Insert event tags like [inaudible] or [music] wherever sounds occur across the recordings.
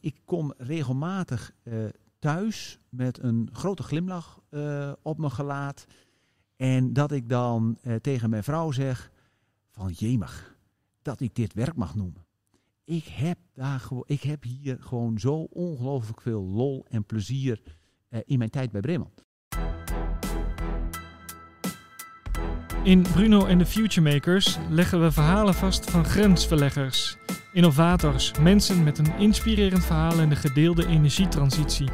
ik kom regelmatig eh, thuis met een grote glimlach eh, op mijn gelaat. En dat ik dan eh, tegen mijn vrouw zeg van jemig, dat ik dit werk mag noemen. Ik heb, daar ik heb hier gewoon zo ongelooflijk veel lol en plezier in mijn tijd bij Bremen. In Bruno en de Futuremakers leggen we verhalen vast van grensverleggers, innovators, mensen met een inspirerend verhaal in de gedeelde energietransitie.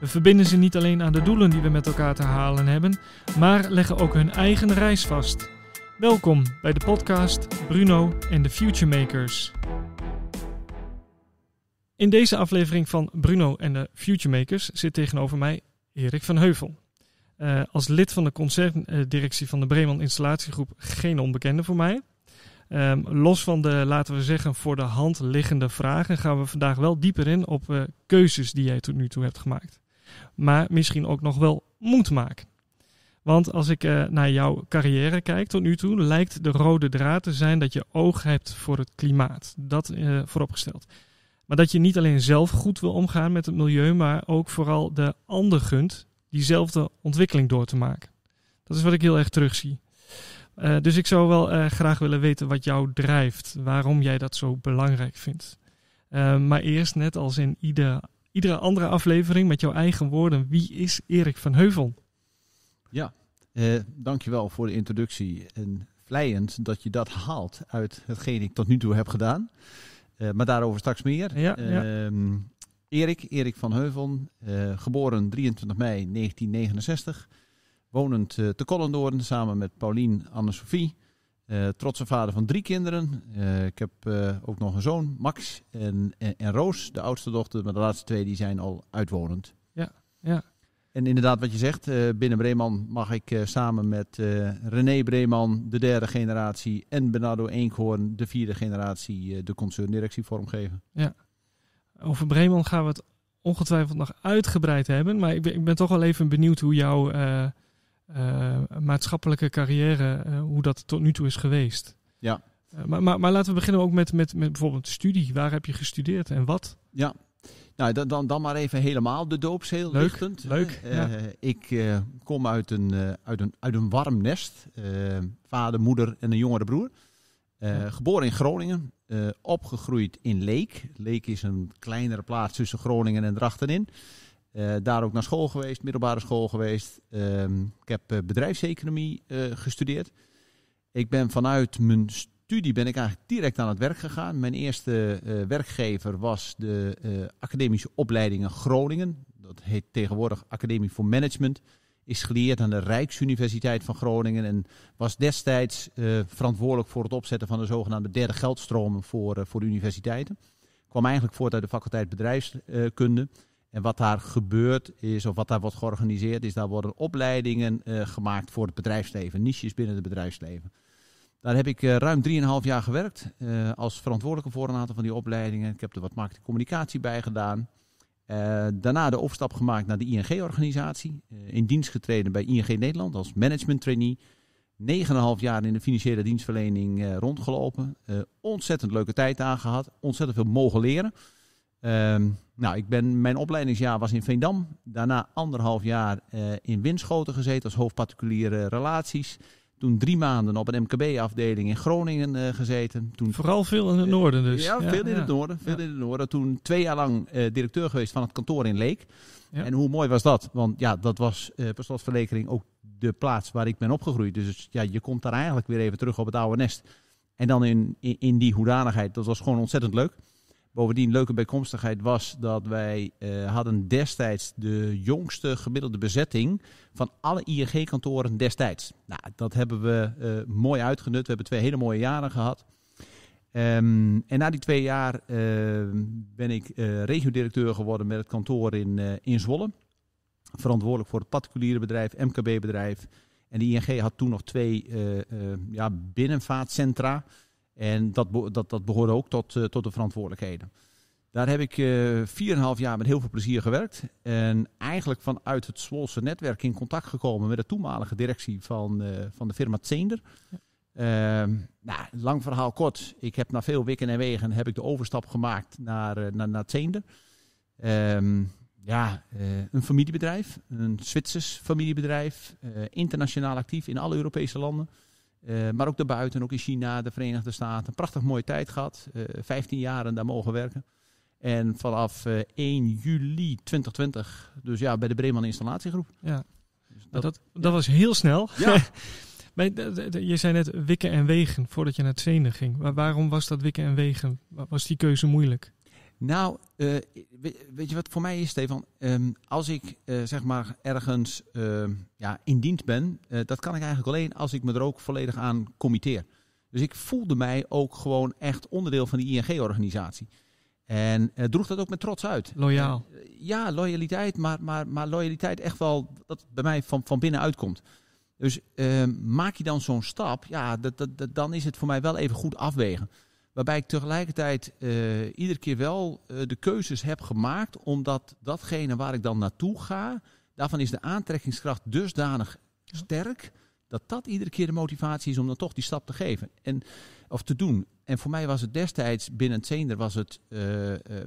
We verbinden ze niet alleen aan de doelen die we met elkaar te halen hebben, maar leggen ook hun eigen reis vast. Welkom bij de podcast Bruno en de Futuremakers. In deze aflevering van Bruno en de Futuremakers zit tegenover mij Erik van Heuvel. Uh, als lid van de concerndirectie van de Bremen Installatiegroep geen onbekende voor mij. Um, los van de, laten we zeggen, voor de hand liggende vragen gaan we vandaag wel dieper in op uh, keuzes die jij tot nu toe hebt gemaakt. Maar misschien ook nog wel moet maken. Want als ik uh, naar jouw carrière kijk tot nu toe, lijkt de rode draad te zijn dat je oog hebt voor het klimaat. Dat vooropgesteld. Maar dat je niet alleen zelf goed wil omgaan met het milieu, maar ook vooral de ander gunt diezelfde ontwikkeling door te maken. Dat is wat ik heel erg terugzie. Uh, dus ik zou wel uh, graag willen weten wat jou drijft, waarom jij dat zo belangrijk vindt. Uh, maar eerst, net als in ieder, iedere andere aflevering, met jouw eigen woorden, wie is Erik van Heuvel? Ja, dankjewel voor de introductie. En vlijend dat je dat haalt uit hetgeen ik tot nu toe heb gedaan. maar daarover straks meer. Ja, ja. Ehm, Erik, Erik van Heuvel, geboren 23 mei 1969. Wonend uh, te Kollendoorn samen met Paulien Anne-Sophie. Uh, trotse vader van drie kinderen. ik heb ook nog een zoon, Max en, en, en, Roos, de oudste dochter. Maar de laatste twee die zijn al uitwonend. Ja, ja. En inderdaad, wat je zegt, binnen Breeman mag ik samen met René Breeman, de derde generatie, en Bernardo Eenkhoorn, de vierde generatie, de concerndirectie vormgeven. Ja. Over Bremen gaan we het ongetwijfeld nog uitgebreid hebben. Maar ik ben, ik ben toch wel even benieuwd hoe jouw uh, maatschappelijke carrière, uh, hoe dat tot nu toe is geweest. Ja. Maar, maar, maar, laten we beginnen ook met, met, met bijvoorbeeld studie. Waar heb je gestudeerd en wat? Ja, nou, dan, dan, dan maar even helemaal de doopseel leuk, lichtend. Leuk, ja. Ik kom uit een, uit, een, uit een warm nest. vader, moeder en een jongere broer. Ja. Geboren in Groningen. Opgegroeid in Leek. Leek is een kleinere plaats tussen Groningen en Drachtenin. Uh, daar ook naar school geweest, middelbare school geweest. Uh, ik heb uh, bedrijfseconomie gestudeerd. Ik ben vanuit mijn studie ben ik eigenlijk direct aan het werk gegaan. Mijn eerste werkgever was de academische opleidingen Groningen. Dat heet tegenwoordig Academie voor Management is geleerd aan de Rijksuniversiteit van Groningen en was destijds verantwoordelijk voor het opzetten van de zogenaamde derde geldstromen voor, voor universiteiten. Kwam eigenlijk voort uit de faculteit bedrijfskunde. En wat daar gebeurt is, of wat daar wordt georganiseerd, is daar worden opleidingen uh, gemaakt voor het bedrijfsleven, niches binnen het bedrijfsleven. Daar heb ik ruim 3,5 jaar gewerkt als verantwoordelijke voor een aantal van die opleidingen. Ik heb er wat marketing communicatie bij gedaan. Uh, daarna de overstap gemaakt naar de ING-organisatie. Uh, in dienst getreden bij ING Nederland als management trainee. 9,5 jaar in de financiële dienstverlening uh, rondgelopen. ontzettend leuke tijd aangehad. Ontzettend veel mogen leren. Ehm, nou, ik ben, mijn opleidingsjaar was in Veendam. Daarna anderhalf jaar in Winschoten gezeten als hoofd particuliere relaties. Toen drie maanden op een MKB-afdeling in Groningen uh, gezeten. Toen, Vooral veel in het noorden dus. Ja, veel in het noorden. Veel in het noorden. Toen twee jaar lang uh, directeur geweest van het kantoor in Leek. En hoe mooi was dat? Want ja, dat was per slotverrekening ook de plaats waar ik ben opgegroeid. Dus ja, je komt daar eigenlijk weer even terug op het oude nest. En dan in, in, in die hoedanigheid. Dat was gewoon ontzettend leuk. Bovendien, leuke bijkomstigheid was dat wij uh, hadden destijds de jongste gemiddelde bezetting van alle ING-kantoren destijds. Nou, dat hebben we uh, mooi uitgenut. We hebben twee hele mooie jaren gehad. Um, en na die twee jaar uh, ben ik regio-directeur geworden met het kantoor in, in Zwolle. Verantwoordelijk voor het particuliere bedrijf, MKB-bedrijf. En de ING had toen nog twee ja, binnenvaartcentra. En dat, dat, dat behoorde ook tot, uh, tot de verantwoordelijkheden. Daar heb ik uh, 4,5 jaar met heel veel plezier gewerkt. En eigenlijk vanuit het Zwolse netwerk in contact gekomen met de toenmalige directie van, uh, van de firma Zeender. Ja. Uh, nou, lang verhaal kort. Ik heb na veel wikken en wegen heb ik de overstap gemaakt naar, naar, naar Zeender. Ehm, ja, eh, een familiebedrijf, een Zwitsers familiebedrijf, eh, internationaal actief in alle Europese landen. Eh, maar ook daarbuiten, ook in China, de Verenigde Staten. Een prachtig mooie tijd gehad. Uh, 15 jaar daar mogen werken. En vanaf 1 juli 2020, dus ja, bij de Breeman Installatiegroep. Ja, dus dat, dat, dat was heel snel. Ja. [laughs] je zei net wikken en wegen voordat je naar het Zenen ging. waarom was dat wikken en wegen? Was die keuze moeilijk? Nou, uh, weet, je wat voor mij is, Stefan? Um, als ik uh, zeg maar ergens uh, ja, in dienst ben, eh, dat kan ik eigenlijk alleen als ik me er ook volledig aan committeer. Dus ik voelde mij ook gewoon echt onderdeel van die ING-organisatie. En droeg dat ook met trots uit. Loyaal. ja, loyaliteit, maar, maar, maar loyaliteit echt wel dat bij mij van, van binnen uitkomt. Dus ehm, maak je dan zo'n stap, ja, dat, dat, dat, dan is het voor mij wel even goed afwegen. Waarbij ik tegelijkertijd uh, iedere keer wel uh, de keuzes heb gemaakt, omdat datgene waar ik dan naartoe ga, daarvan is de aantrekkingskracht dusdanig sterk, dat dat iedere keer de motivatie is om dan toch die stap te geven. En, of te doen. En voor mij was het destijds binnen het Zender was het, uh,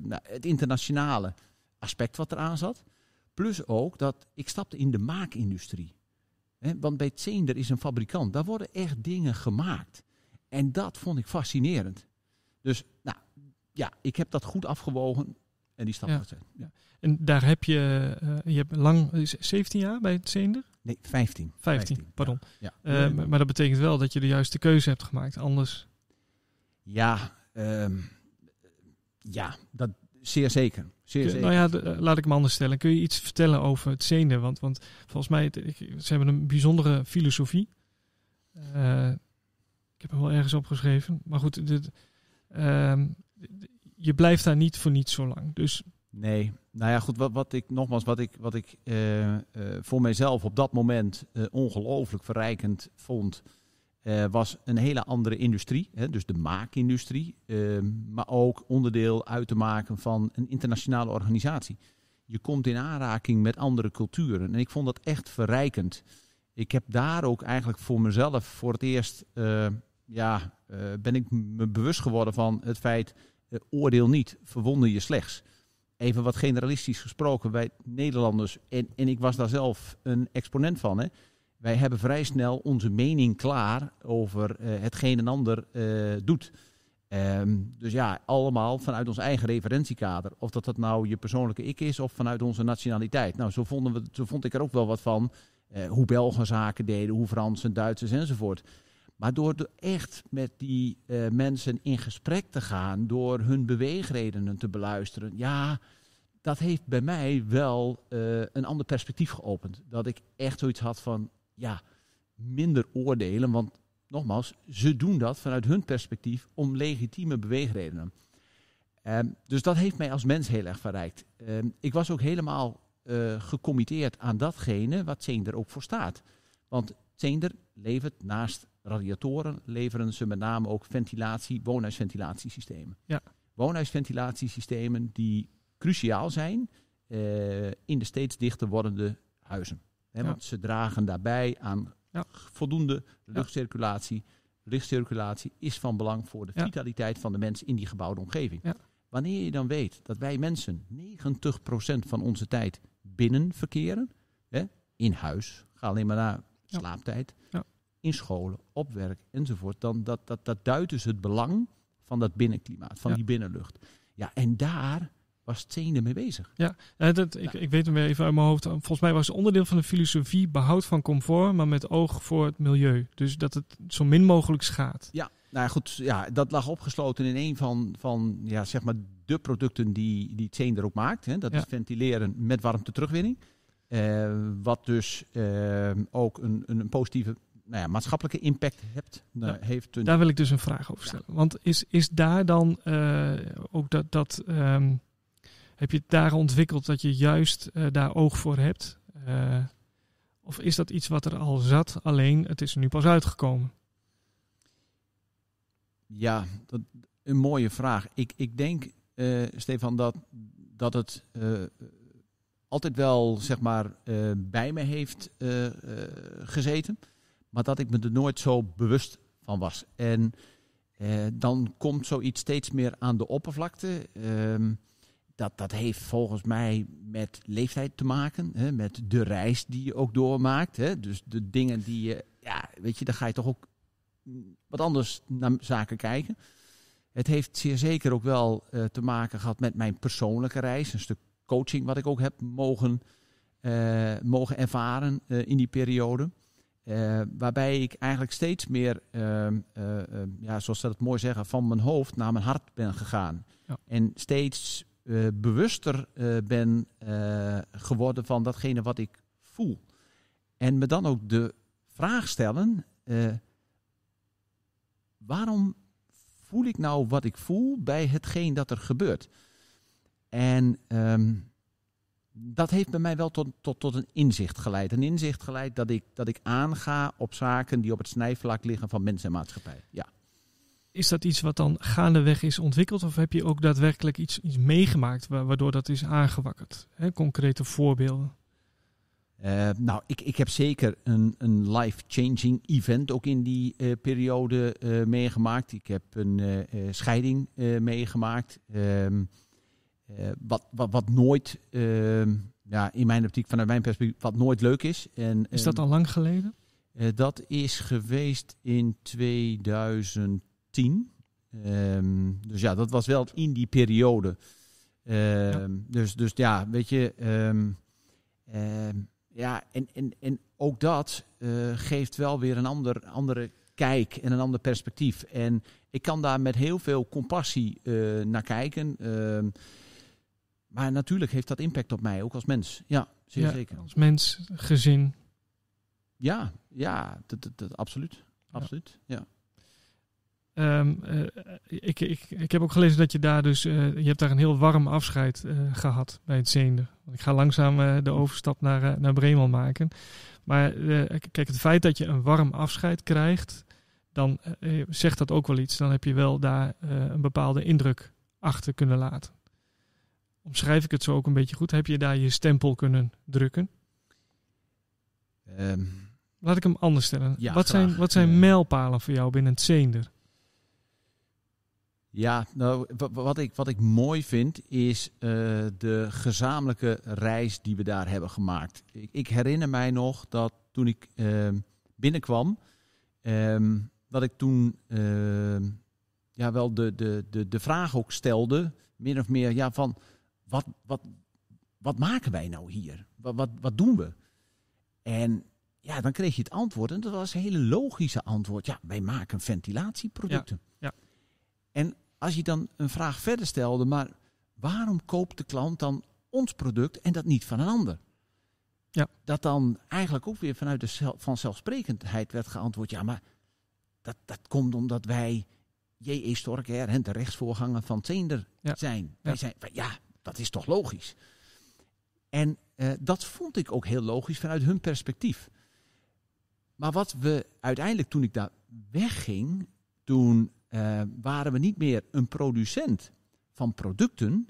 nou, het internationale aspect wat eraan zat. Plus ook dat ik stapte in de maakindustrie. Want bij Zender is een fabrikant. Daar worden echt dingen gemaakt. En dat vond ik fascinerend. Dus nou, ja, ik heb dat goed afgewogen en die stap ja. gezet. Ja. En daar heb je, uh, je hebt lang, 17 jaar bij het Zeender? Nee, 15. 15, pardon. Ja. Uh, maar dat betekent wel dat je de juiste keuze hebt gemaakt, anders... Ja, um, ja dat zeer zeker. Zeer zeker. Nou ja, de, uh, laat ik me anders stellen. Kun je iets vertellen over het Zeender? Want, want volgens mij, ik, ze hebben een bijzondere filosofie. ik heb hem wel ergens opgeschreven. Maar goed, dit, Ehm, je blijft daar niet voor niet zo lang. Dus Nee, nou ja, goed, wat, wat ik nogmaals, wat ik, wat ik uh, uh, voor mijzelf op dat moment uh, ongelooflijk verrijkend vond, was een hele andere industrie. Hè, dus de maakindustrie, ehm, maar ook onderdeel uit te maken van een internationale organisatie. Je komt in aanraking met andere culturen en ik vond dat echt verrijkend. Ik heb daar ook eigenlijk voor mezelf voor het eerst ja, ben ik me bewust geworden van het feit, uh, oordeel niet, verwonder je slechts. Even wat generalistisch gesproken, wij Nederlanders, en, en ik was daar zelf een exponent van, hè, wij hebben vrij snel onze mening klaar over uh, hetgeen een ander doet. Um, dus ja, allemaal vanuit ons eigen referentiekader. Of dat dat nou je persoonlijke ik is of vanuit onze nationaliteit. Nou, zo, vonden we, zo vond ik er ook wel wat van. hoe Belgen zaken deden, hoe Fransen, Duitsers enzovoort. Maar door echt met die uh, mensen in gesprek te gaan, door hun beweegredenen te beluisteren, ja, dat heeft bij mij wel uh, een ander perspectief geopend. Dat ik echt zoiets had van, ja, minder oordelen, want nogmaals, ze doen dat vanuit hun perspectief om legitieme beweegredenen. Um, dus dat heeft mij als mens heel erg verrijkt. Um, ik was ook helemaal uh, gecommitteerd aan datgene wat Zender ook voor staat. Want Zender levert naast radiatoren leveren ze met name ook ventilatie, woonhuisventilatiesystemen. Ja. Woonhuisventilatiesystemen die cruciaal zijn uh, in de steeds dichter wordende huizen. He, ja. Want ze dragen daarbij aan ja. voldoende luchtcirculatie. Luchtcirculatie is van belang voor de vitaliteit van de mensen in die gebouwde omgeving. Wanneer je dan weet dat wij mensen 90% van onze tijd binnen verkeren, hè, in huis, ga alleen maar naar slaaptijd, in scholen, op werk enzovoort, dan dat, dat, dat duidt dus het belang van dat binnenklimaat, van die binnenlucht. Ja, en daar was Tsene mee bezig. Ja, dat, ik, ik weet hem weer even uit mijn hoofd. Volgens mij was het onderdeel van de filosofie behoud van comfort, maar met oog voor het milieu. Dus dat het zo min mogelijk schaadt. Ja, nou goed, ja, dat lag opgesloten in een van, van ja, zeg maar de producten die, die Tsene er ook maakt. Hè. Dat is ventileren met warmte terugwinning. Uh, wat dus uh, ook een, een positieve nou ja, maatschappelijke impact hebt, ja, heeft. Een... Daar wil ik dus een vraag over stellen. Ja. Want is, is daar dan uh, ook dat. dat um, heb je het daar ontwikkeld dat je juist uh, daar oog voor hebt? Uh, of is dat iets wat er al zat, alleen het is er nu pas uitgekomen? Ja, dat, een mooie vraag. Ik, ik denk, Stefan, dat, dat het altijd wel zeg maar, bij me heeft gezeten. Maar dat ik me er nooit zo bewust van was. En eh, dan komt zoiets steeds meer aan de oppervlakte. Um, dat, dat heeft volgens mij met leeftijd te maken. Hè, met de reis die je ook doormaakt. Hè, dus de dingen die je, ja, weet je, dan ga je toch ook wat anders naar zaken kijken. Het heeft zeer zeker ook wel uh, te maken gehad met mijn persoonlijke reis. Een stuk coaching wat ik ook heb mogen, uh, mogen ervaren uh, in die periode. Waarbij ik eigenlijk steeds meer, ehm, ja, zoals ze dat mooi zeggen, van mijn hoofd naar mijn hart ben gegaan. Ja. En steeds bewuster ben geworden van datgene wat ik voel. En me dan ook de vraag stellen: waarom voel ik nou wat ik voel bij hetgeen dat er gebeurt? En um, dat heeft bij mij wel tot, tot, tot een inzicht geleid. Een inzicht geleid dat ik, dat ik aanga op zaken die op het snijvlak liggen van mens en maatschappij. Ja. Is dat iets wat dan gaandeweg is ontwikkeld? Of heb je ook daadwerkelijk iets, iets meegemaakt waardoor dat is aangewakkerd? He, concrete voorbeelden. Uh, nou, ik, ik heb zeker een, een life-changing event ook in die uh, periode uh, meegemaakt. Ik heb een scheiding meegemaakt. Ehm, wat, wat, wat nooit, ehm, ja, in mijn optiek, vanuit mijn perspectief, wat nooit leuk is. En, is dat al lang geleden? dat is geweest in 2010. Um, ehm, dus ja, dat was wel in die periode. Ja. Dus, dus ja, weet je. Ja, en, en, en ook dat uh, geeft wel weer een ander, andere kijk en een ander perspectief. En ik kan daar met heel veel compassie naar kijken. Maar natuurlijk heeft dat impact op mij, ook als mens. Ja, zeer ja, zeker. Als mens, gezin. Ja, ja, dat, dat, dat absoluut. Absoluut, ja. Um, uh, ik, ik, ik heb ook gelezen dat je daar dus, uh, je hebt daar een heel warm afscheid uh, gehad bij het Zeende. Ik ga langzaam de overstap naar, naar Bremen maken. Maar kijk, het feit dat je een warm afscheid krijgt, dan zegt dat ook wel iets. Dan heb je wel daar een bepaalde indruk achter kunnen laten. Omschrijf ik het zo ook een beetje goed? Heb je daar je stempel kunnen drukken? Um, Laat ik hem anders stellen. Ja, wat, zijn, wat zijn mijlpalen voor jou binnen het Zeender? Ja, nou, wat ik, wat ik mooi vind is uh, de gezamenlijke reis die we daar hebben gemaakt. Ik, ik herinner mij nog dat toen ik uh, binnenkwam, uh, dat ik toen ehm, ja, wel de, de, de, de vraag ook stelde, min of meer, ja, van wat, wat, wat maken wij nou hier? Wat, wat, wat doen we? En ja, dan kreeg je het antwoord, en dat was een hele logische antwoord. Ja, wij maken ventilatieproducten. Ja, ja. En als je dan een vraag verder stelde, maar waarom koopt de klant dan ons product en dat niet van een ander? Ja. Dat dan eigenlijk ook weer vanuit de vanzelfsprekendheid werd geantwoord, ja, maar dat, dat komt omdat wij J.E. Storker, de rechtsvoorganger van Teender, zijn. Wij zijn. Ja, dat is toch logisch? En uh, dat vond ik ook heel logisch vanuit hun perspectief. Maar wat we uiteindelijk, toen ik daar wegging, toen uh, waren we niet meer een producent van producten,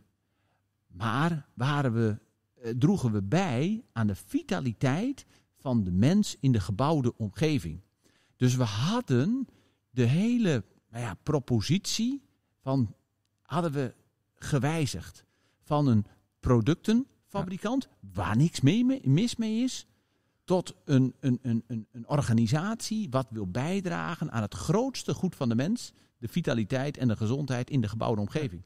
maar waren we, uh, droegen we bij aan de vitaliteit van de mens in de gebouwde omgeving. Dus we hadden de hele nou ja, propositie van, hadden we gewijzigd. Van een productenfabrikant, waar niks mee, mis mee is, tot een, een, een, een organisatie wat wil bijdragen aan het grootste goed van de mens, de vitaliteit en de gezondheid in de gebouwde omgeving.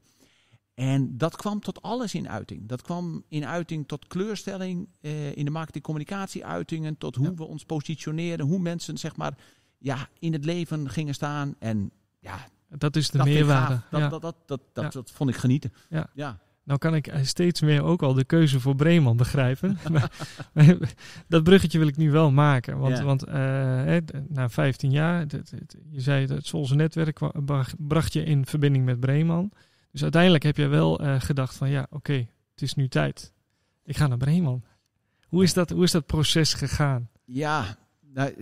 En dat kwam tot alles in uiting. Dat kwam in uiting tot kleurstelling eh, in de marketing-communicatie-uitingen, tot hoe we ons positioneren, hoe mensen zeg maar ja, in het leven gingen staan. En ja, dat is de meerwaarde. Dat, dat, dat, dat, dat, dat, vond ik genieten. Ja. Nou kan ik steeds meer ook al de keuze voor Breeman begrijpen. [laughs] maar, dat bruggetje wil ik nu wel maken. Want, want uh, na 15 jaar, je zei dat Solse netwerk bracht je in verbinding met Breeman. Dus uiteindelijk heb je wel uh, gedacht van ja, oké, het is nu tijd. Ik ga naar Breeman. Hoe is dat, hoe is dat proces gegaan? Ja, nou,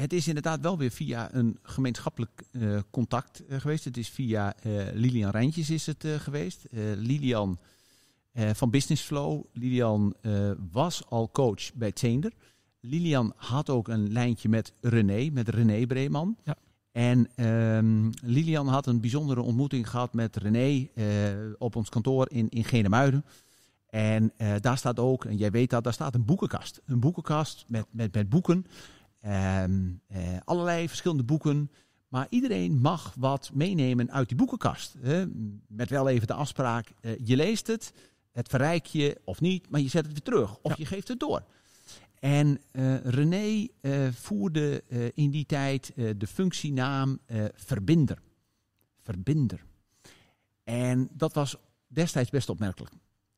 het is inderdaad wel weer via een gemeenschappelijk uh, contact uh, geweest. Het is via uh, Lilian Rijntjes is het geweest. Lilian van Business Flow. Lilian was al coach bij Teender. Lilian had ook een lijntje met René, met René Breeman. Ja. En ehm, Lilian had een bijzondere ontmoeting gehad met René eh, op ons kantoor in, in Genemuiden. En eh, daar staat ook, en jij weet dat, daar staat een boekenkast. Een boekenkast met, met, met boeken. Ehm, eh, allerlei verschillende boeken. Maar iedereen mag wat meenemen uit die boekenkast. Hè? Met wel even de afspraak, eh, je leest het, het verrijk je of niet, maar je zet het weer terug. Of Ja. je geeft het door. En eh, René voerde in die tijd de functienaam verbinder. Verbinder. En dat was destijds best opmerkelijk.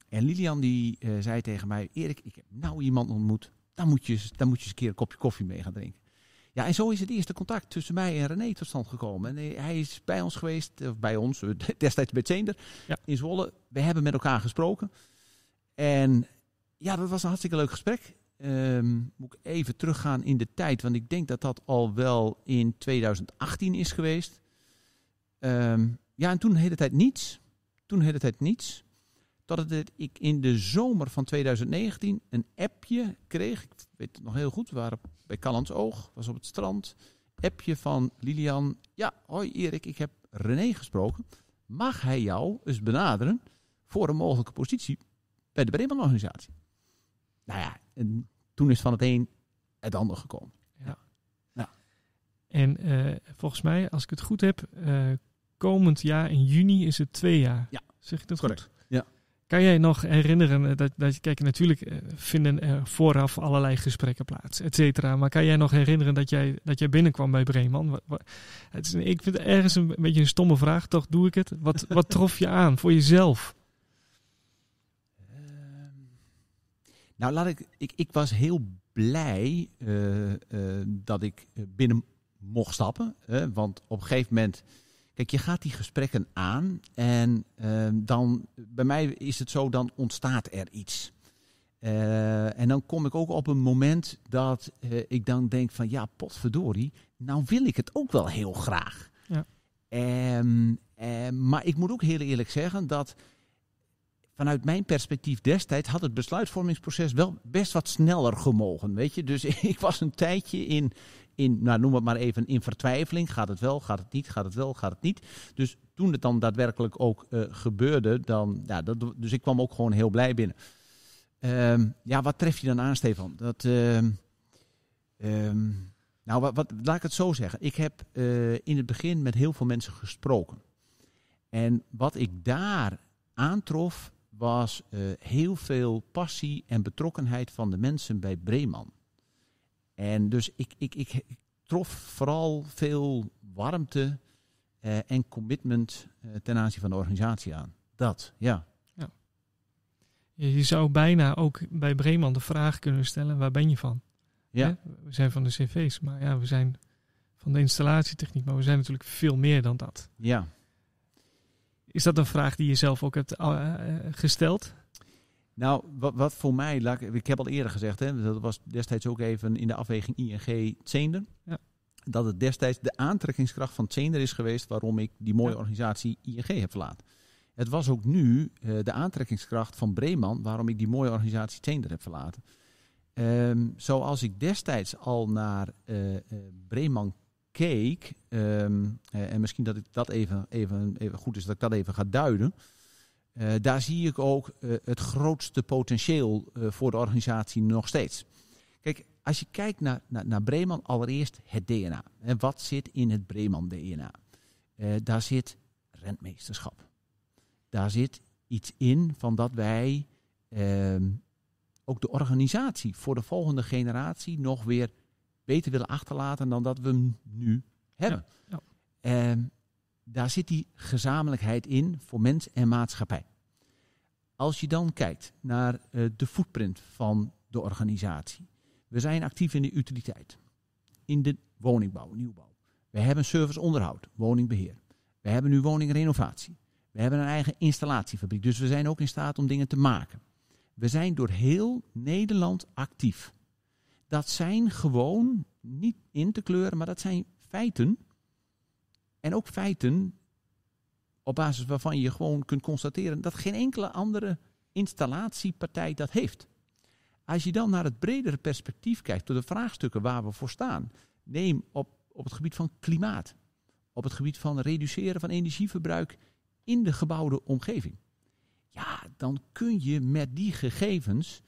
En Lilian die zei tegen mij, Erik, ik heb nou iemand ontmoet. Dan moet, je, dan moet je eens een keer een kopje koffie mee gaan drinken. Ja, en zo is het eerste contact tussen mij en René tot stand gekomen. En hij- hij is bij ons geweest, of bij ons, eh, [laughs] destijds bij Zender Ja. in Zwolle. We hebben met elkaar gesproken. En ja, dat was een hartstikke leuk gesprek. Ehm, moet ik even teruggaan in de tijd, want ik denk dat dat al wel in 2018 is geweest. Ehm, ja, en toen de hele tijd niets. Toen de hele tijd niets. Het- ik in de zomer van 2019 een appje kreeg. Ik weet het nog heel goed. We waren bij Callans Oog, was op het strand. Appje van Lilian. Ja, hoi Erik, ik heb René gesproken. Mag hij jou eens benaderen voor een mogelijke positie bij de Bremen-organisatie? Nou ja, en toen is van het een het ander gekomen. En eh, volgens mij, als ik het goed heb, eh, komend jaar in juni is het twee jaar. Ja, zeg ik dat correct. goed? Ja. Kan jij nog herinneren dat, dat kijk, natuurlijk eh, vinden er vooraf allerlei gesprekken plaats, et cetera. Maar kan jij nog herinneren dat jij, dat jij binnenkwam bij Breeman? Het is, ik vind het ergens een, beetje een stomme vraag, toch doe ik het. Wat, [laughs] wat trof je aan voor jezelf? Ehm, nou, laat ik, ik. Ik was heel blij eh, eh, dat ik binnen mocht stappen. hè, want op een gegeven moment. Kijk, je gaat die gesprekken aan. En ehm, dan. Bij mij is het zo, dan ontstaat er iets. Eh, en dan kom ik ook op een moment dat eh, ik dan denk van ja, potverdorie, nou wil ik het ook wel heel graag. Ja. Eh, maar ik moet ook heel eerlijk zeggen dat vanuit mijn perspectief destijds had het besluitvormingsproces wel best wat sneller gemogen. Weet je? Dus [laughs] ik was een tijdje in, in nou, noem het maar even, in vertwijfeling. Gaat het wel, gaat het niet, gaat het wel, gaat het niet. Dus toen het dan daadwerkelijk ook eh, gebeurde, dan, ja, dat, dus ik kwam ook gewoon heel blij binnen. Ehm, ja, wat tref je dan aan, Stefan? Dat, ehm, ehm, nou, wat, laat ik het zo zeggen. Ik heb eh, in het begin met heel veel mensen gesproken. En wat ik daar aantrof, was eh, heel veel passie en betrokkenheid van de mensen bij Breeman. En dus ik, ik, ik, trof vooral veel warmte eh, en commitment eh, ten aanzien van de organisatie aan. Dat, ja. Je, je zou bijna ook bij Breeman de vraag kunnen stellen, waar ben je van? Ja, Hè? We zijn van de cv's, maar ja, we zijn van de installatietechniek, maar we zijn natuurlijk veel meer dan dat. ja. Is dat een vraag die je zelf ook hebt eh, gesteld? Nou, wat, wat voor mij, laat ik, ik heb al eerder gezegd, hè, dat was destijds ook even in de afweging ING Zender. Ja. Dat het destijds de aantrekkingskracht van Zender is geweest waarom ik die mooie Ja. organisatie ING heb verlaten. Het was ook nu eh, de aantrekkingskracht van Breeman waarom ik die mooie organisatie Zender heb verlaten. Ehm, zoals ik destijds al naar Breeman keek, ehm, eh, en misschien dat ik dat even, even, even goed is dat ik dat even ga duiden. Eh, daar zie ik ook eh, het grootste potentieel eh, voor de organisatie nog steeds. Kijk, als je kijkt naar, naar, naar Breeman, allereerst het DNA. En wat zit in het Breeman-DNA? Eh, daar zit rentmeesterschap. Daar zit iets in van dat wij ehm, ook de organisatie voor de volgende generatie nog weer beter willen achterlaten dan dat we hem nu hebben. Ja, Ehm, daar zit die gezamenlijkheid in voor mens en maatschappij. Als je dan kijkt naar eh, de footprint van de organisatie. We zijn actief in de utiliteit, in de woningbouw, nieuwbouw. We hebben service onderhoud, woningbeheer. We hebben nu woningrenovatie. We hebben een eigen installatiefabriek, dus we zijn ook in staat om dingen te maken. We zijn door heel Nederland actief. Dat zijn gewoon niet in te kleuren, maar dat zijn feiten. En ook feiten op basis waarvan je gewoon kunt constateren dat geen enkele andere installatiepartij dat heeft. Als je dan naar het bredere perspectief kijkt, door de vraagstukken waar we voor staan, neem op, op het gebied van klimaat, op het gebied van reduceren van energieverbruik in de gebouwde omgeving. Ja, dan kun je met die gegevens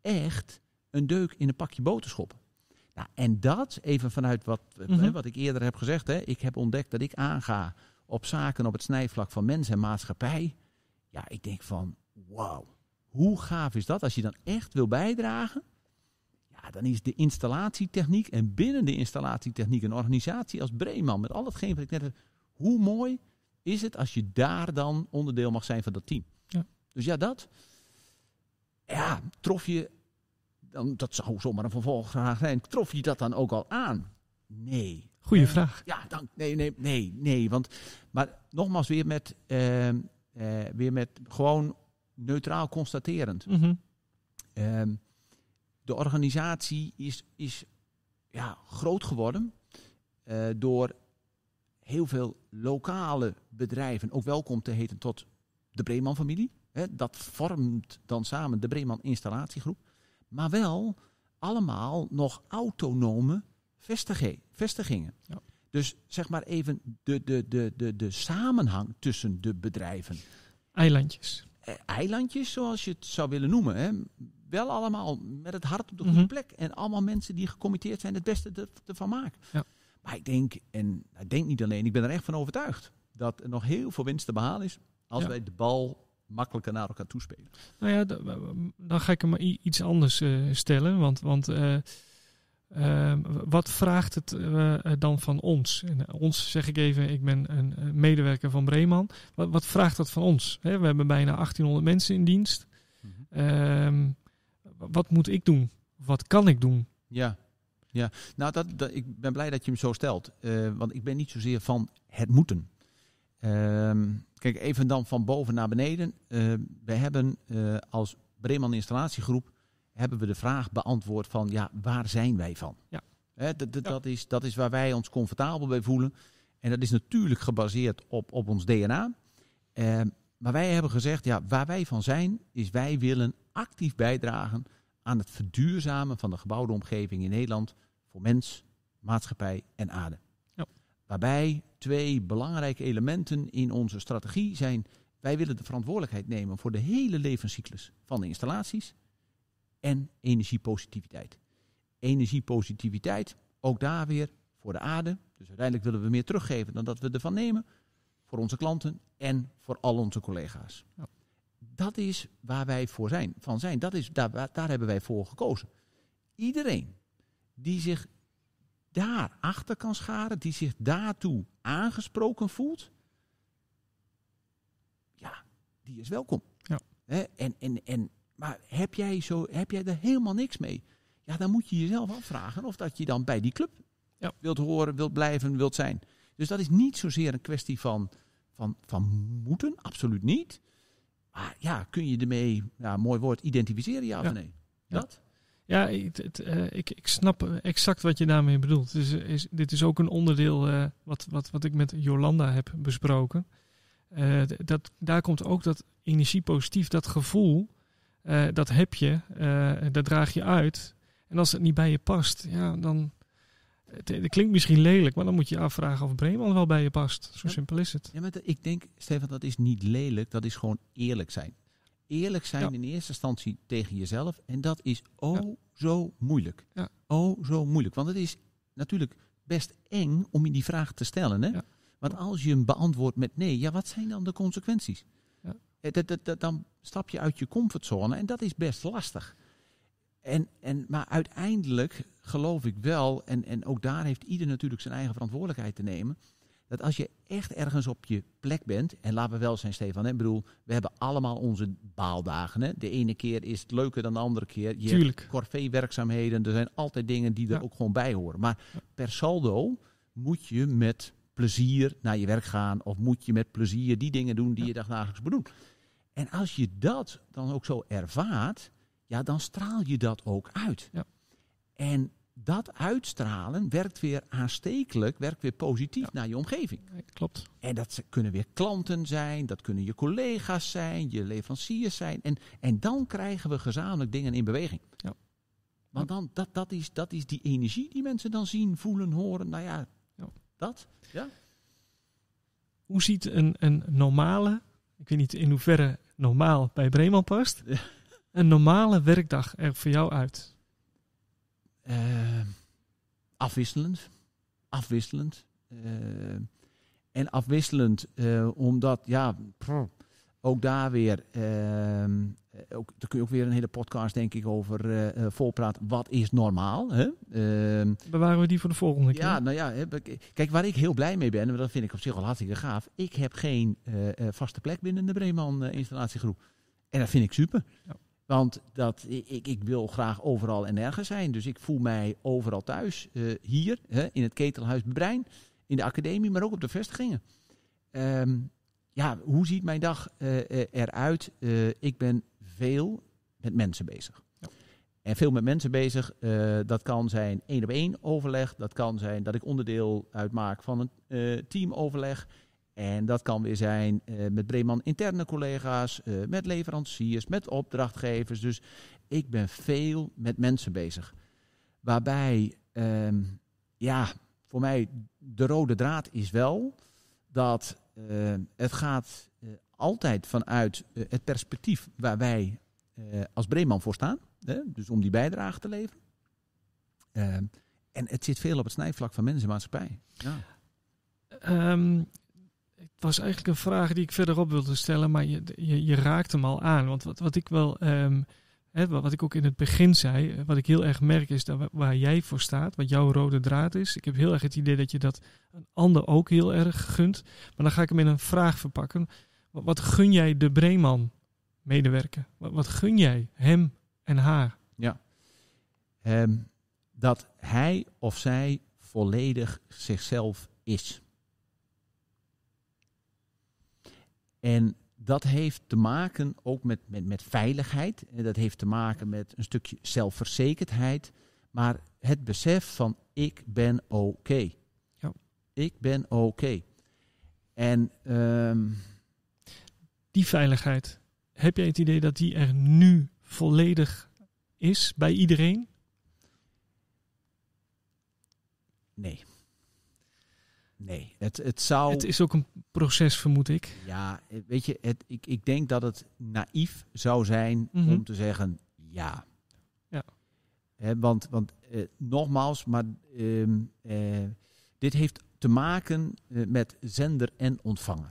echt een deuk in een pakje boter schoppen. Nou, en dat, even vanuit wat, Mhm. hè, wat ik eerder heb gezegd, hè, ik heb ontdekt dat ik aanga op zaken op het snijvlak van mens en maatschappij. Ja, ik denk van, wauw, hoe gaaf is dat? Als je dan echt wil bijdragen, ja, dan is de installatietechniek en binnen de installatietechniek een organisatie als Breeman, met al hetgeen wat ik net heb, hoe mooi is het als je daar dan onderdeel mag zijn van dat team? Ja. Dus ja, dat. Ja, trof je, dan, dat zou zomaar een vervolgvraag zijn, trof je dat dan ook al aan? Nee. Goeie Eh, vraag. Ja, dank. Nee, nee, nee, nee. Want, maar nogmaals weer met, ehm, eh, weer met gewoon neutraal constaterend. Mhm. Ehm, de organisatie is, is ja, groot geworden eh, door heel veel lokale bedrijven ook welkom te heten tot de Breeman-familie. Dat vormt dan samen de Breeman Installatiegroep. Maar wel allemaal nog autonome vestigingen. Ja. Dus zeg maar even de, de, de, de, de samenhang tussen de bedrijven Eilandjes. eh, eilandjes, zoals je het zou willen noemen. Hè. Wel allemaal met het hart op de goede Mhm. plek. En allemaal mensen die gecommitteerd zijn het beste er- ervan maken. Ja. Maar ik denk, en ik denk niet alleen, ik ben er echt van overtuigd. Dat er nog heel veel winst te behalen is. Als Ja. wij de bal makkelijker naar elkaar toespelen. Nou ja, dan ga ik hem iets anders eh, stellen. Want, want eh, eh, wat vraagt het eh, dan van ons? En ons zeg ik even, ik ben een, medewerker van Breeman. Wat, wat vraagt dat van ons? We hebben bijna 1800 mensen in dienst. Ehm, wat moet ik doen? Wat kan ik doen? Ja, ja. nou dat, dat, ik ben blij dat je hem zo stelt. Want ik ben niet zozeer van het moeten. Ehm, kijk, even dan van boven naar beneden. Uh, wij hebben eh, als Breeman Installatiegroep hebben we de vraag beantwoord van ja, waar zijn wij van? Ja. Dat, dat, Ja. dat, is, dat is waar wij ons comfortabel bij voelen. En dat is natuurlijk gebaseerd op, op ons DNA. Ehm, maar wij hebben gezegd, ja, waar wij van zijn, is wij willen actief bijdragen aan het verduurzamen van de gebouwde omgeving in Nederland voor mens, maatschappij en aarde. Waarbij twee belangrijke elementen in onze strategie zijn: wij willen de verantwoordelijkheid nemen voor de hele levenscyclus van de installaties en energiepositiviteit. Energiepositiviteit, ook daar weer voor de aarde. Dus uiteindelijk willen we meer teruggeven dan dat we ervan nemen voor onze klanten en voor al onze collega's. Ja. Dat is waar wij voor zijn, van zijn. Dat is, daar, daar hebben wij voor gekozen. Iedereen die zich daar achter kan scharen, die zich daartoe aangesproken voelt, ja, die is welkom. Ja. Hè, en, en, en, maar heb jij, zo, heb jij er helemaal niks mee? Ja, dan moet je jezelf afvragen of dat je dan bij die club Ja. wilt horen, wilt blijven, wilt zijn. Dus dat is niet zozeer een kwestie van, van, van moeten, absoluut niet. Maar ja, kun je ermee, ja, mooi woord, identificeren, ja of Ja. nee? Dat? Ja, het, het, eh, ik, ik snap exact wat je daarmee bedoelt. Dus, is, dit is ook een onderdeel eh, wat, wat, wat ik met Jolanda heb besproken. Eh, dat, daar komt ook dat energiepositief, dat gevoel, dat heb je, dat draag je uit. En als het niet bij je past, ja, dan... Het, het klinkt misschien lelijk, maar dan moet je je afvragen of Bremen wel bij je past. Zo Ja. simpel is het. Ja, maar ik denk, Stefan, dat is niet lelijk, dat is gewoon eerlijk zijn. Eerlijk zijn Ja. in eerste instantie tegen jezelf. En dat is oh Ja. zo moeilijk. Ja. Oh zo moeilijk. Want het is natuurlijk best eng om je die vraag te stellen. Hè? Want als je hem beantwoordt met nee, ja, wat zijn dan de consequenties? Ja. Eh, dat- dat- dat- dan stap je uit je comfortzone en dat is best lastig. En, en, maar uiteindelijk geloof ik wel, en, en ook daar heeft ieder natuurlijk zijn eigen verantwoordelijkheid te nemen, dat als je echt ergens op je plek bent, en laten we wel zijn Stefan, hè, ik bedoel, we hebben allemaal onze baaldagen. Hè? De ene keer is het leuker dan de andere keer. Je hebt Tuurlijk. corvée-werkzaamheden, er zijn altijd dingen die er Ja. ook gewoon bij horen. Maar per saldo moet je met plezier naar je werk gaan, of moet je met plezier die dingen doen die Ja. je dagelijks moet doen. En als je dat dan ook zo ervaart, ja, dan straal je dat ook uit. Ja. En dat uitstralen werkt weer aanstekelijk, werkt weer positief Ja. naar je omgeving. Klopt. En dat ze- kunnen weer klanten zijn, dat kunnen je collega's zijn, je leveranciers zijn. En, en dan krijgen we gezamenlijk dingen in beweging. Ja. Want dan, dat, dat, is, dat is die energie die mensen dan zien, voelen, horen. Nou ja, Ja. dat. Ja. Hoe ziet een, een normale, ik weet niet in hoeverre normaal bij Breeman past, een normale werkdag er voor jou uit? Eh, afwisselend. Afwisselend. Eh, en afwisselend eh, omdat, ja, prr, ook daar weer, ook, daar kun je ook weer een hele podcast denk ik over volpraten. Wat is normaal? Hè? Bewaren we die voor de volgende keer? ja, nou ja, kijk, waar ik heel blij mee ben, en dat vind ik op zich al hartstikke gaaf. Ik heb geen vaste plek binnen de Breeman installatiegroep. En dat vind ik super. Ja. Want dat, ik, ik wil graag overal en nergens zijn. Dus ik voel mij overal thuis. eh, hier, hè, in het Ketelhuis Brein, in de academie, maar ook op de vestigingen. Ehm, ja, hoe ziet mijn dag eh, eruit? Ik ben veel met mensen bezig. Ja. En veel met mensen bezig. dat kan zijn één op één overleg. Dat kan zijn dat ik onderdeel uitmaak van een teamoverleg. En dat kan weer zijn eh, met Breeman interne collega's, eh, met leveranciers, met opdrachtgevers. Dus ik ben veel met mensen bezig. Waarbij, ehm, ja, voor mij de rode draad is wel dat eh, het gaat altijd vanuit het perspectief waar wij als Breeman voor staan. Hè? Dus om die bijdrage te leveren. Ehm, en het zit veel op het snijvlak van mensen en maatschappij. Ja. Ehm, was eigenlijk een vraag die ik verderop wilde stellen, maar je, je, je raakt hem al aan. Want wat, wat ik wel, ehm, wat ik ook in het begin zei, eh, wat ik heel erg merk is dat wa- waar jij voor staat, wat jouw rode draad is. Ik heb heel erg het idee dat je dat een ander ook heel erg gunt. Maar dan ga ik hem in een vraag verpakken. Wat, gun jij de Breeman medewerker? Wat, gun jij hem en haar? Ehm, dat hij of zij volledig zichzelf is. En dat heeft te maken ook met, met, met veiligheid. En dat heeft te maken met een stukje zelfverzekerdheid. Maar het besef van ik ben oké. Ja. Ik ben oké. En ehm, Die veiligheid, heb jij het idee dat die er nu volledig is bij iedereen? nee. Nee, het, het zou... Het is ook een proces, vermoed ik. Ja, weet je, het, ik, ik denk dat het naïef zou zijn Mhm. om te zeggen ja. Ja. Hè, want want eh, nogmaals, maar ehm, eh, dit heeft te maken eh, met zender en ontvanger.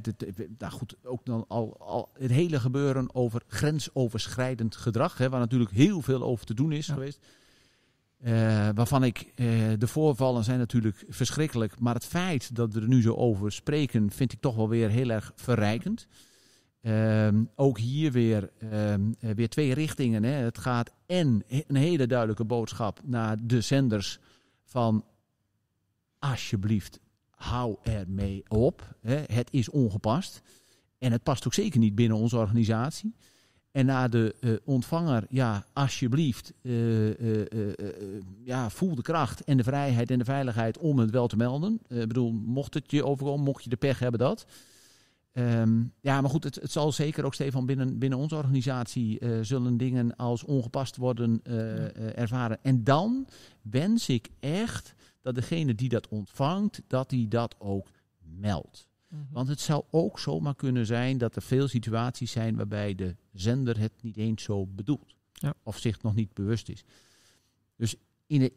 Dit, eh, nou goed, ook dan al, al het hele gebeuren over grensoverschrijdend gedrag, hè, waar natuurlijk heel veel over te doen is Ja. geweest. Eh, waarvan ik, eh, de voorvallen zijn natuurlijk verschrikkelijk. Maar het feit dat we er nu zo over spreken, vind ik toch wel weer heel erg verrijkend. Ehm, ook hier weer, ehm, eh, weer twee richtingen. Hè. Het gaat en een hele duidelijke boodschap naar de zenders van alsjeblieft, hou er mee op. Hè. Het is ongepast. En het past ook zeker niet binnen onze organisatie. En naar de eh, ontvanger, ja, alsjeblieft, eh, ja, voel de kracht en de vrijheid en de veiligheid om het wel te melden. Ik bedoel, mocht het je overkomen, mocht je de pech hebben, dat. Ehm, ja, maar goed, het, het zal zeker ook, Stefan, binnen, binnen onze organisatie zullen dingen als ongepast worden ervaren. En dan wens ik echt dat degene die dat ontvangt, dat die dat ook meldt. Want het zou ook zomaar kunnen zijn dat er veel situaties zijn waarbij de zender het niet eens zo bedoelt. Ja. Of zich nog niet bewust is. Dus in de,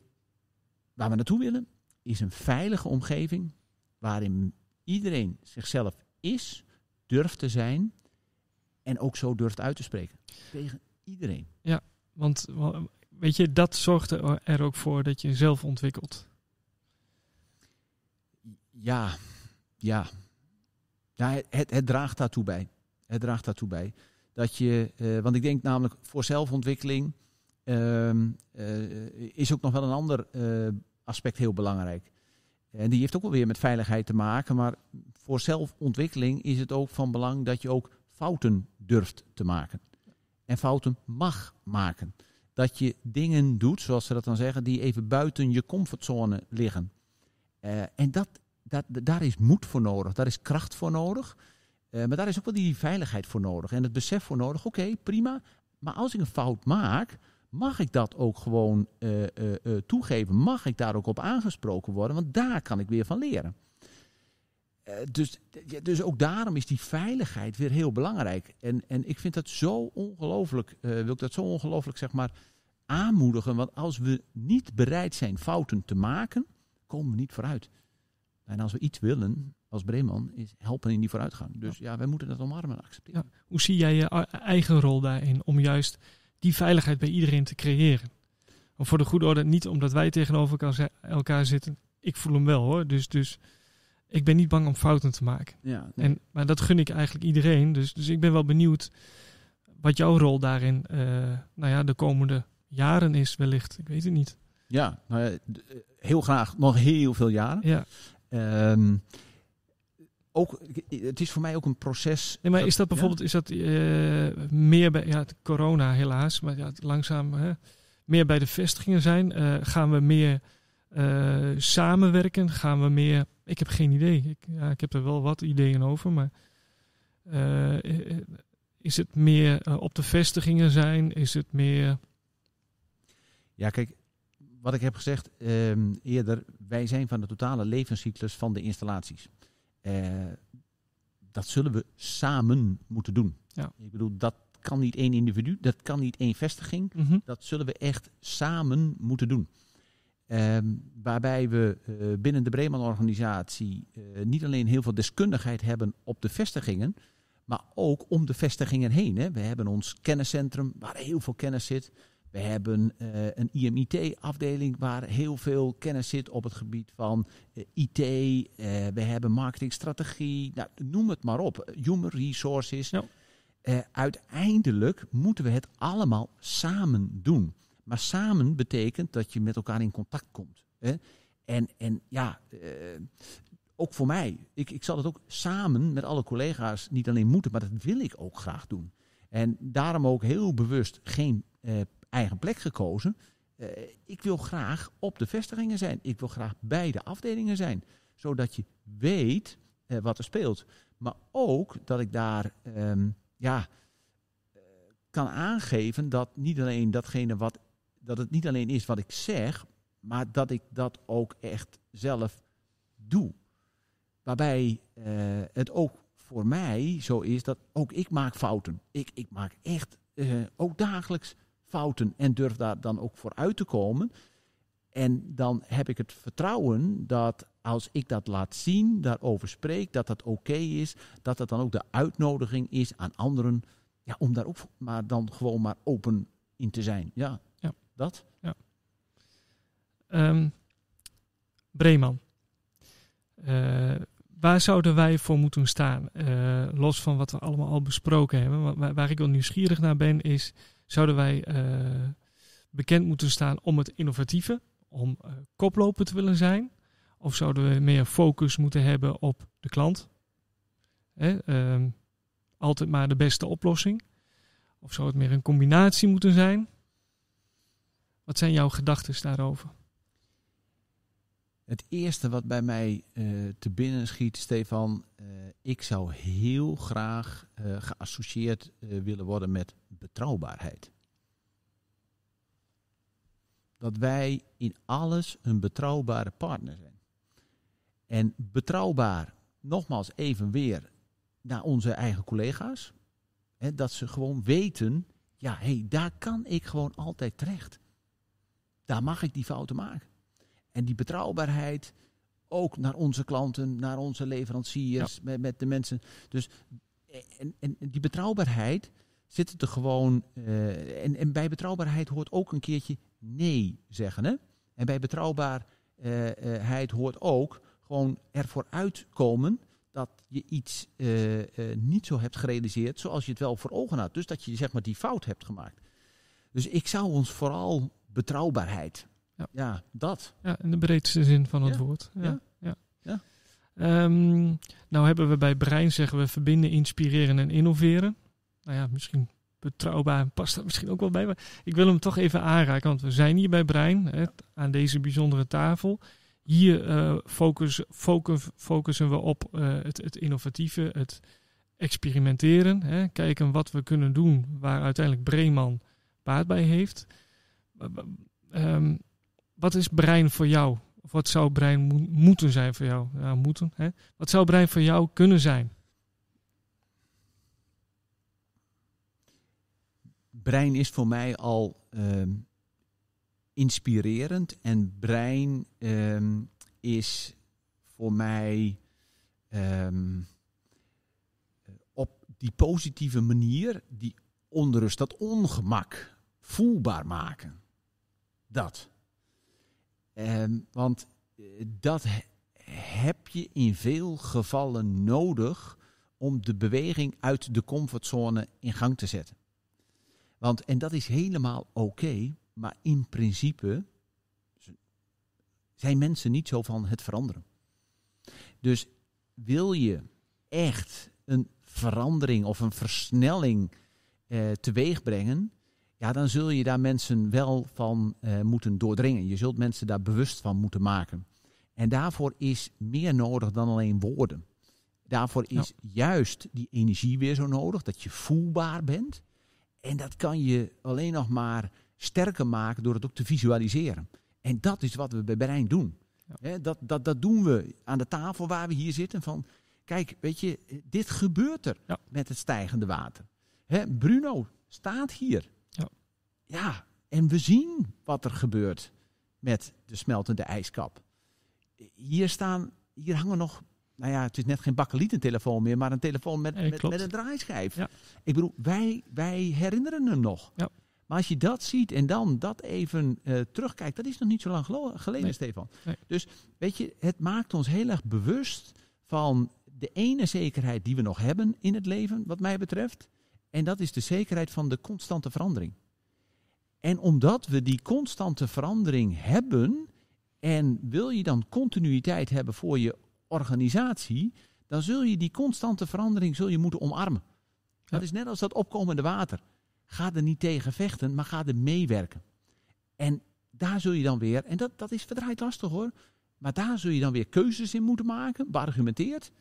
waar we naartoe willen, is een veilige omgeving waarin iedereen zichzelf is, durft te zijn en ook zo durft uit te spreken. Tegen iedereen. Want wa- weet je, dat zorgt er er ook voor dat je zelf ontwikkelt. Ja, ja. Ja het, het, draagt daartoe bij. Het draagt daartoe bij. Dat je, eh, want ik denk namelijk voor zelfontwikkeling ehm, eh, is ook nog wel een ander eh, aspect heel belangrijk. En die heeft ook wel weer met veiligheid te maken. Maar voor zelfontwikkeling is het ook van belang dat je ook fouten durft te maken. En fouten mag maken. Dat je dingen doet, zoals ze dat dan zeggen, die even buiten je comfortzone liggen. En dat, dat, daar is moed voor nodig, daar is kracht voor nodig. Eh, maar daar is ook wel die veiligheid voor nodig en het besef voor nodig. Oké, prima. Maar als ik een fout maak, mag ik dat ook gewoon eh, eh, toegeven? Mag ik daar ook op aangesproken worden? Want daar kan ik weer van leren. Dus, dus ook daarom is die veiligheid weer heel belangrijk. En, en ik vind dat zo ongelooflijk, wil ik dat zo ongelooflijk zeg maar aanmoedigen. Want als we niet bereid zijn fouten te maken, komen we niet vooruit. En als we iets willen als Breeman, is helpen in die vooruitgang. Dus ja, wij moeten dat omarmen en accepteren. Ja. Hoe zie jij je eigen rol daarin om juist die veiligheid bij iedereen te creëren? Of voor de goede orde, niet omdat wij tegenover elkaar zitten. Ik voel hem wel hoor. Dus, dus ik ben niet bang om fouten te maken. Ja, en, maar dat gun ik eigenlijk iedereen. Dus, dus ik ben wel benieuwd wat jouw rol daarin uh, nou ja, de komende jaren is wellicht. Ik weet het niet. Ja, nou ja, eh, heel graag nog heel veel jaren. Ja. Um, ook, het is voor mij ook een proces. Nee, maar is dat bijvoorbeeld is dat, uh, meer bij ja, corona helaas, maar ja, langzaam hè, meer bij de vestigingen zijn? Uh, gaan we meer uh, samenwerken? Gaan we meer. Ik heb geen idee. Ik, ja, ik heb er wel wat ideeën over, maar is het meer op de vestigingen zijn? Is het meer. Ja, kijk, wat ik heb gezegd um, eerder, wij zijn van de totale levenscyclus van de installaties. Uh, dat zullen we samen moeten doen. Ja. Ik bedoel, dat kan niet één individu, dat kan niet één vestiging. Mm -hmm. Dat zullen we echt samen moeten doen. Um, waarbij we uh, binnen de Bremen-organisatie uh, niet alleen heel veel deskundigheid hebben op de vestigingen, maar ook om de vestigingen heen. Hè. We hebben ons kenniscentrum waar heel veel kennis zit. We hebben uh, een IMIT-afdeling waar heel veel kennis zit op het gebied van uh, IT. Uh, we hebben marketingstrategie, nou, noem het maar op. Human resources. Uiteindelijk moeten we het allemaal samen doen. Maar samen betekent dat je met elkaar in contact komt. Hè? En, en ja, ook voor mij. Ik, ik zal het ook samen met alle collega's niet alleen moeten, maar dat wil ik ook graag doen. En daarom ook heel bewust geen eigen plek gekozen. Uh, ik wil graag op de vestigingen zijn. Ik wil graag bij de afdelingen zijn. Zodat je weet uh, wat er speelt. Maar ook dat ik daar um, ja, uh, kan aangeven dat niet alleen datgene wat dat het niet alleen is wat ik zeg, maar dat ik dat ook echt zelf doe. Waarbij het ook voor mij zo is dat ook ik maak fouten. Ik, ik maak echt ook dagelijks fouten en durf daar dan ook voor uit te komen. En dan heb ik het vertrouwen dat als ik dat laat zien, daarover spreek, dat dat oké is, dat dat dan ook de uitnodiging is aan anderen ja, om daar ook maar dan gewoon maar open in te zijn. Ja, ja. dat. Ja. Um, Breeman. Uh, waar zouden wij voor moeten staan? Uh, los van wat we allemaal al besproken hebben. Waar, waar ik wel nieuwsgierig naar ben, is zouden wij uh, bekend moeten staan om het innovatieve, om uh, koploper te willen zijn? Of zouden we meer focus moeten hebben op de klant? Hè, uh, altijd maar de beste oplossing? Of zou het meer een combinatie moeten zijn? Wat zijn jouw gedachten daarover? Het eerste wat bij mij uh, te binnen schiet, Stefan, ik zou heel graag geassocieerd willen worden met betrouwbaarheid. Dat wij in alles een betrouwbare partner zijn. En betrouwbaar, nogmaals even weer naar onze eigen collega's. Hè, dat ze gewoon weten, ja, hé, hey, daar kan ik gewoon altijd terecht. Daar mag ik die fouten maken. En die betrouwbaarheid ook naar onze klanten, naar onze leveranciers, ja. met, met de mensen. Dus en, en die betrouwbaarheid zit er gewoon. Uh, en, en bij betrouwbaarheid hoort ook een keertje nee zeggen. Hè? En bij betrouwbaarheid hoort ook gewoon ervoor uitkomen dat je iets uh, uh, niet zo hebt gerealiseerd zoals je het wel voor ogen had. Dus dat je zeg maar die fout hebt gemaakt. Dus ik zou ons vooral betrouwbaarheid ja. ja, dat. Ja, in de breedste zin van het ja. woord. Ja. ja. ja. Um, nou hebben we bij Brein zeggen we verbinden, inspireren en innoveren. Nou ja, misschien betrouwbaar past dat misschien ook wel bij. Maar ik wil hem toch even aanraken, want we zijn hier bij Brein hè, aan deze bijzondere tafel. Hier uh, focus, focus, focussen we op uh, het, het, innovatieve, het experimenteren. Hè, kijken wat we kunnen doen waar uiteindelijk Breeman baat bij heeft. Um, wat is brein voor jou? Of wat zou brein mo- moeten zijn voor jou? Ja, moeten, hè? Wat zou brein voor jou kunnen zijn? Brein is voor mij al ehm, inspirerend en brein ehm, is voor mij ehm, op die positieve manier die onrust, dat ongemak voelbaar maken. Dat. Want eh, dat he- heb je in veel gevallen nodig om de beweging uit de comfortzone in gang te zetten. Want, en dat is helemaal oké, maar in principe zijn mensen niet zo van het veranderen. Dus wil je echt een verandering of een versnelling eh, teweeg brengen, ja, dan zul je daar mensen wel van eh, moeten doordringen. Je zult mensen daar bewust van moeten maken. En daarvoor is meer nodig dan alleen woorden. Daarvoor is juist die energie weer zo nodig, dat je voelbaar bent. En dat kan je alleen nog maar sterker maken door het ook te visualiseren. En dat is wat we bij Brein doen. Ja. Dat, dat, dat doen we aan de tafel waar we hier zitten. Van, kijk, weet je, dit gebeurt er Ja. met het stijgende water. Bruno staat hier. Ja. ja, en we zien wat er gebeurt met de smeltende ijskap. Hier staan, hier hangen nog, nou ja, het is net geen bakkeliettelefoon meer, maar een telefoon met, met, met een draaischijf. Ja. Ik bedoel, wij, wij herinneren hem nog. Ja. Maar als je dat ziet en dan dat even eh, terugkijkt, dat is nog niet zo lang geleden, Nee. Stefan. Nee. Dus weet je, het maakt ons heel erg bewust van de ene zekerheid die we nog hebben in het leven, wat mij betreft. En dat is de zekerheid van de constante verandering. En omdat we die constante verandering hebben, en wil je dan continuïteit hebben voor je organisatie, dan zul je die constante verandering zul je moeten omarmen. Dat Ja. is net als dat opkomende water. Ga er niet tegen vechten, maar ga er meewerken. En daar zul je dan weer, en dat, dat is verdraaid lastig hoor, maar daar zul je dan weer keuzes in moeten maken, beargumenteerd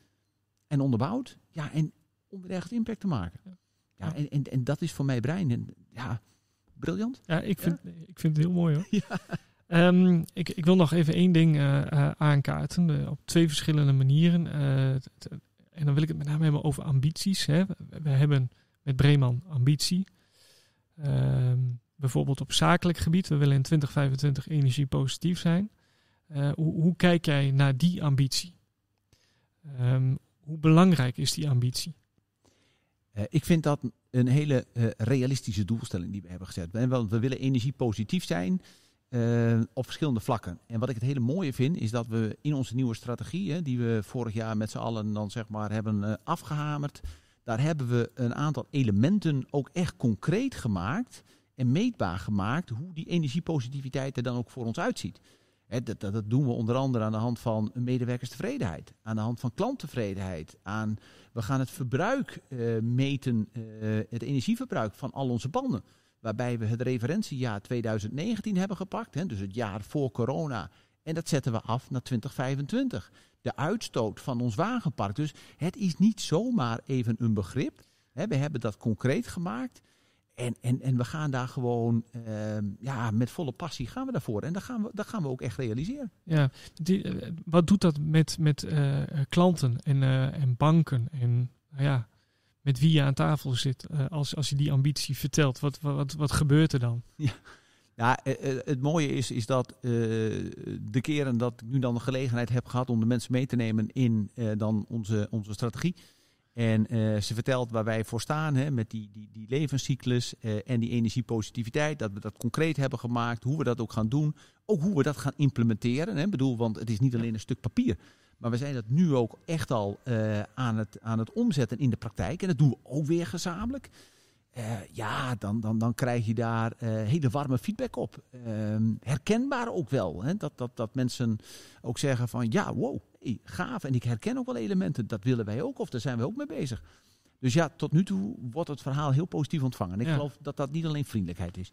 en onderbouwd. Ja, en om er echt impact te maken. Ja. Ja, en, en, en dat is voor mij brein. En, ja, briljant. Ja, ik vind, ik vind het heel mooi hoor. [laughs] Ja. Ehm, ik, ik wil nog even één ding eh, aankaarten. op twee verschillende manieren. Eh, en dan wil ik het met name hebben over ambities. Hè. We, hebben met Breeman ambitie. Ehm, bijvoorbeeld op zakelijk gebied. We willen in 2025 energiepositief zijn. Hoe, hoe kijk jij naar die ambitie? Ehm, hoe belangrijk is die ambitie? Ik vind dat een hele realistische doelstelling die we hebben gezet. We, we willen energiepositief zijn eh, op verschillende vlakken. En wat ik het hele mooie vind, is dat we in onze nieuwe strategie, hè, die we vorig jaar met z'n allen dan zeg maar hebben eh, afgehamerd, daar hebben we een aantal elementen ook echt concreet gemaakt en meetbaar gemaakt hoe die energiepositiviteit er dan ook voor ons uitziet. Hè, dat, dat, dat doen we onder andere aan de hand van medewerkerstevredenheid, aan de hand van klanttevredenheid, aan we gaan het verbruik eh, meten, het energieverbruik van al onze panden. Waarbij we het referentiejaar 2019 hebben gepakt, hè, dus het jaar voor corona. En dat zetten we af naar 2025. De uitstoot van ons wagenpark. Dus het is niet zomaar even een begrip. Hè, we hebben dat concreet gemaakt. En, en, en we gaan daar gewoon ehm, ja, met volle passie gaan we daarvoor. En dat gaan we, dat gaan we ook echt realiseren. Ja, eh, wat doet dat met, met eh, klanten en, eh, en banken en ja, met wie je aan tafel zit eh, als, als je die ambitie vertelt? Wat, wat, wat, gebeurt er dan? Ja, eh, eh, het mooie is, is dat de keren dat ik nu dan de gelegenheid heb gehad om de mensen mee te nemen in dan onze, onze strategie. En ze vertelt waar wij voor staan hè, met die, die, die levenscyclus en die energiepositiviteit. Dat we dat concreet hebben gemaakt, hoe we dat ook gaan doen. Ook hoe we dat gaan implementeren. Hè. Bedoel, want het is niet alleen een stuk papier. Maar we zijn dat nu ook echt al eh, aan, het, aan het omzetten in de praktijk. En dat doen we ook weer gezamenlijk. Eh, ja, dan, dan, dan krijg je daar eh, hele warme feedback op. Ehm, herkenbaar ook wel. Hè? Dat, dat, dat mensen ook zeggen van ja, wow, hey, gaaf. En ik herken ook wel elementen. Dat willen wij ook of daar zijn we ook mee bezig. Dus ja, tot nu toe wordt het verhaal heel positief ontvangen. En ik Ja. geloof dat dat niet alleen vriendelijkheid is.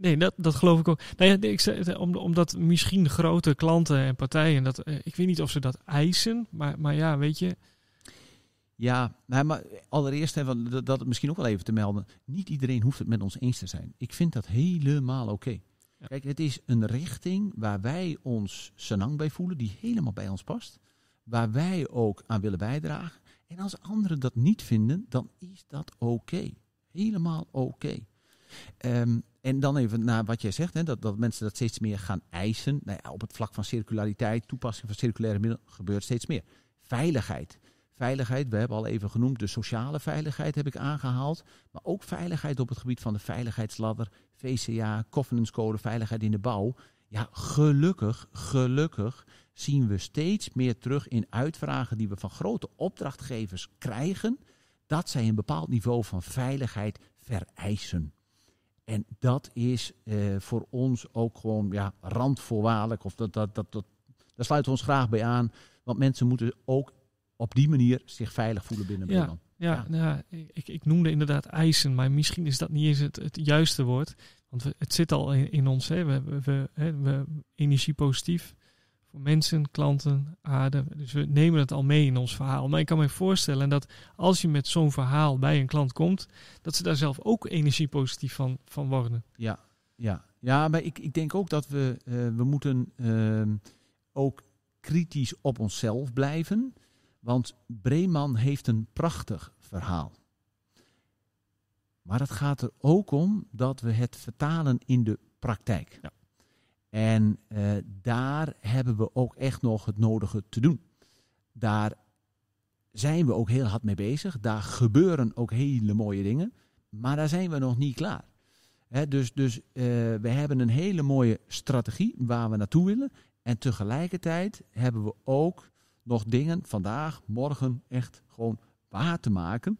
Nee, dat, dat geloof ik ook. Nou ja, ik zei, omdat misschien grote klanten en partijen, dat, eh, ik weet niet of ze dat eisen, maar, maar ja, weet je, Ja, nou, maar allereerst want dat, dat misschien ook wel even te melden. Niet iedereen hoeft het met ons eens te zijn. Ik vind dat helemaal oké. Ja. Kijk, het is een richting waar wij ons senang bij voelen, die helemaal bij ons past. Waar wij ook aan willen bijdragen. En als anderen dat niet vinden, dan is dat oké. Helemaal oké. Ehm, en dan even naar wat jij zegt, hè, dat, dat mensen dat steeds meer gaan eisen. Nou op het vlak van circulariteit, toepassing van circulaire middelen, gebeurt steeds meer. Veiligheid. Veiligheid, we hebben al even genoemd, de sociale veiligheid heb ik aangehaald. Maar ook veiligheid op het gebied van de veiligheidsladder, VCA, Covenants Code, veiligheid in de bouw. Ja, gelukkig, gelukkig zien we steeds meer terug in uitvragen die we van grote opdrachtgevers krijgen. Dat zij een bepaald niveau van veiligheid vereisen. En dat is eh, voor ons ook gewoon ja, randvoorwaardelijk. Of dat, dat, dat, dat, daar sluiten we ons graag bij aan. Want mensen moeten ook op die manier zich veilig voelen binnen Ja. Nederland. Ja, Ja. nou ja, ik, ik noemde inderdaad eisen, maar misschien is dat niet eens het, het juiste woord. Want we, het zit al in, in ons. Hè. We, we, we, we energie positief voor mensen, klanten, aarde. Dus we nemen het al mee in ons verhaal. Maar ik kan me voorstellen dat als je met zo'n verhaal bij een klant komt, dat ze daar zelf ook energie positief van, van worden. Ja, ja. ja maar ik, ik denk ook dat we, eh, we moeten ehm, ook kritisch op onszelf blijven. Want Breeman heeft een prachtig verhaal. Maar het gaat er ook om dat we het vertalen in de praktijk. Ja. En eh, daar hebben we ook echt nog het nodige te doen. Daar zijn we ook heel hard mee bezig. Daar gebeuren ook hele mooie dingen. Maar daar zijn we nog niet klaar. Dus dus eh, we hebben een hele mooie strategie waar we naartoe willen. En tegelijkertijd hebben we ook nog dingen vandaag, morgen echt gewoon waar te maken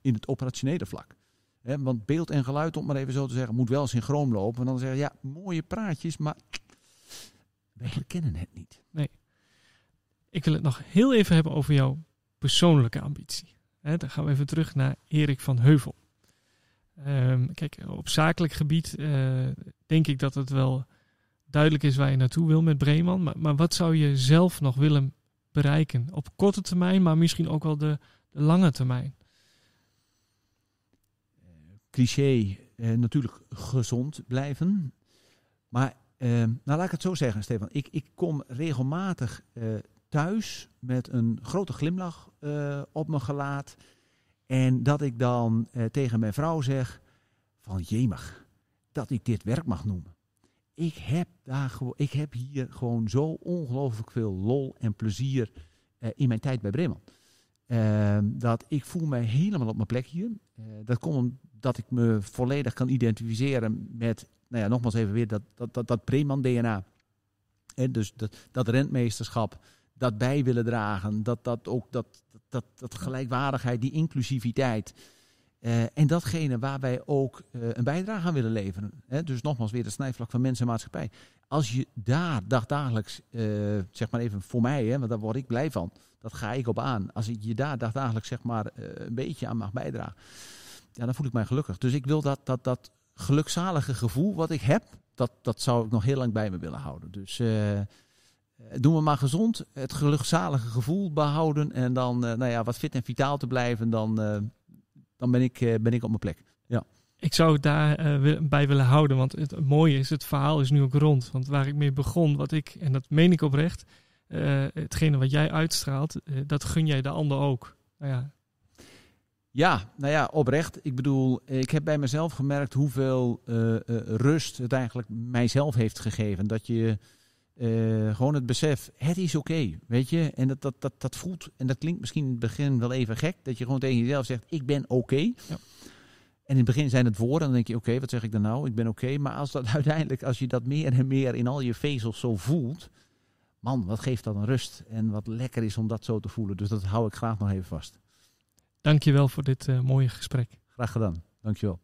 in het operationele vlak. Hè, want beeld en geluid, om maar even zo te zeggen, moet wel synchroon lopen. En dan zeggen ja, mooie praatjes, maar wij herkennen het niet. Ik wil het nog heel even hebben over jouw persoonlijke ambitie. Dan gaan we even terug naar Erik van Heuvel. Ehm, kijk, op zakelijk gebied eh, denk ik dat het wel duidelijk is waar je naartoe wil met Breeman. Maar, maar wat zou je zelf nog willen bereiken? Op korte termijn, maar misschien ook wel de, de lange termijn. Cliché eh, natuurlijk gezond blijven. Maar eh, nou laat ik het zo zeggen, Stefan. Ik, ik kom regelmatig eh, thuis met een grote glimlach op mijn gelaat. En dat ik dan tegen mijn vrouw zeg van jemig, dat ik dit werk mag noemen. Ik heb, daar ik heb hier gewoon zo ongelooflijk veel lol en plezier in mijn tijd bij Bremen. Ehm, dat ik voel mij helemaal op mijn plek hier. Eh, dat komt omdat ik me volledig kan identificeren met, nou ja, nogmaals even weer, dat, dat, dat, dat Breeman-DNA. En dus dat, dat rentmeesterschap, dat bij willen dragen, dat, dat ook dat, dat, dat gelijkwaardigheid, die inclusiviteit. Eh, en datgene waar wij ook eh, een bijdrage aan willen leveren. Hè? Dus nogmaals weer het snijvlak van mensen en maatschappij. Als je daar dagdagelijks, eh, zeg maar even voor mij, hè, want daar word ik blij van. Dat ga ik op aan. Als ik je daar dagdagelijks zeg maar een beetje aan mag bijdragen. Ja, dan voel ik mij gelukkig. Dus ik wil dat, dat, dat gelukzalige gevoel wat ik heb, dat, dat zou ik nog heel lang bij me willen houden. Dus doen we maar gezond, het gelukzalige gevoel behouden. En dan nou ja, wat fit en vitaal te blijven, dan, dan ben, ik, eh, ben ik op mijn plek. Ik zou het daar eh, bij willen houden, want het mooie is, het verhaal is nu ook rond. Want waar ik mee begon, wat ik, en dat meen ik oprecht, eh, hetgene wat jij uitstraalt, dat gun jij de ander ook. Nou ja, Ja, nou ja, oprecht. Ik bedoel, ik heb bij mezelf gemerkt hoeveel rust het eigenlijk mijzelf heeft gegeven. Dat je eh, gewoon het besef, het is oké, weet je. En dat, dat, dat, dat voelt, en dat klinkt misschien in het begin wel even gek, dat je gewoon tegen jezelf zegt, ik ben oké. En in het begin zijn het woorden, dan denk je, oké, wat zeg ik dan nou? Ik ben oké. Maar als dat [laughs] uiteindelijk, als je dat meer en meer in al je vezels zo voelt, man, wat geeft dat een rust. En wat lekker is om dat zo te voelen. Dus dat hou ik graag nog even vast. dankjewel voor dit eh, mooie gesprek. Graag gedaan. Dankjewel.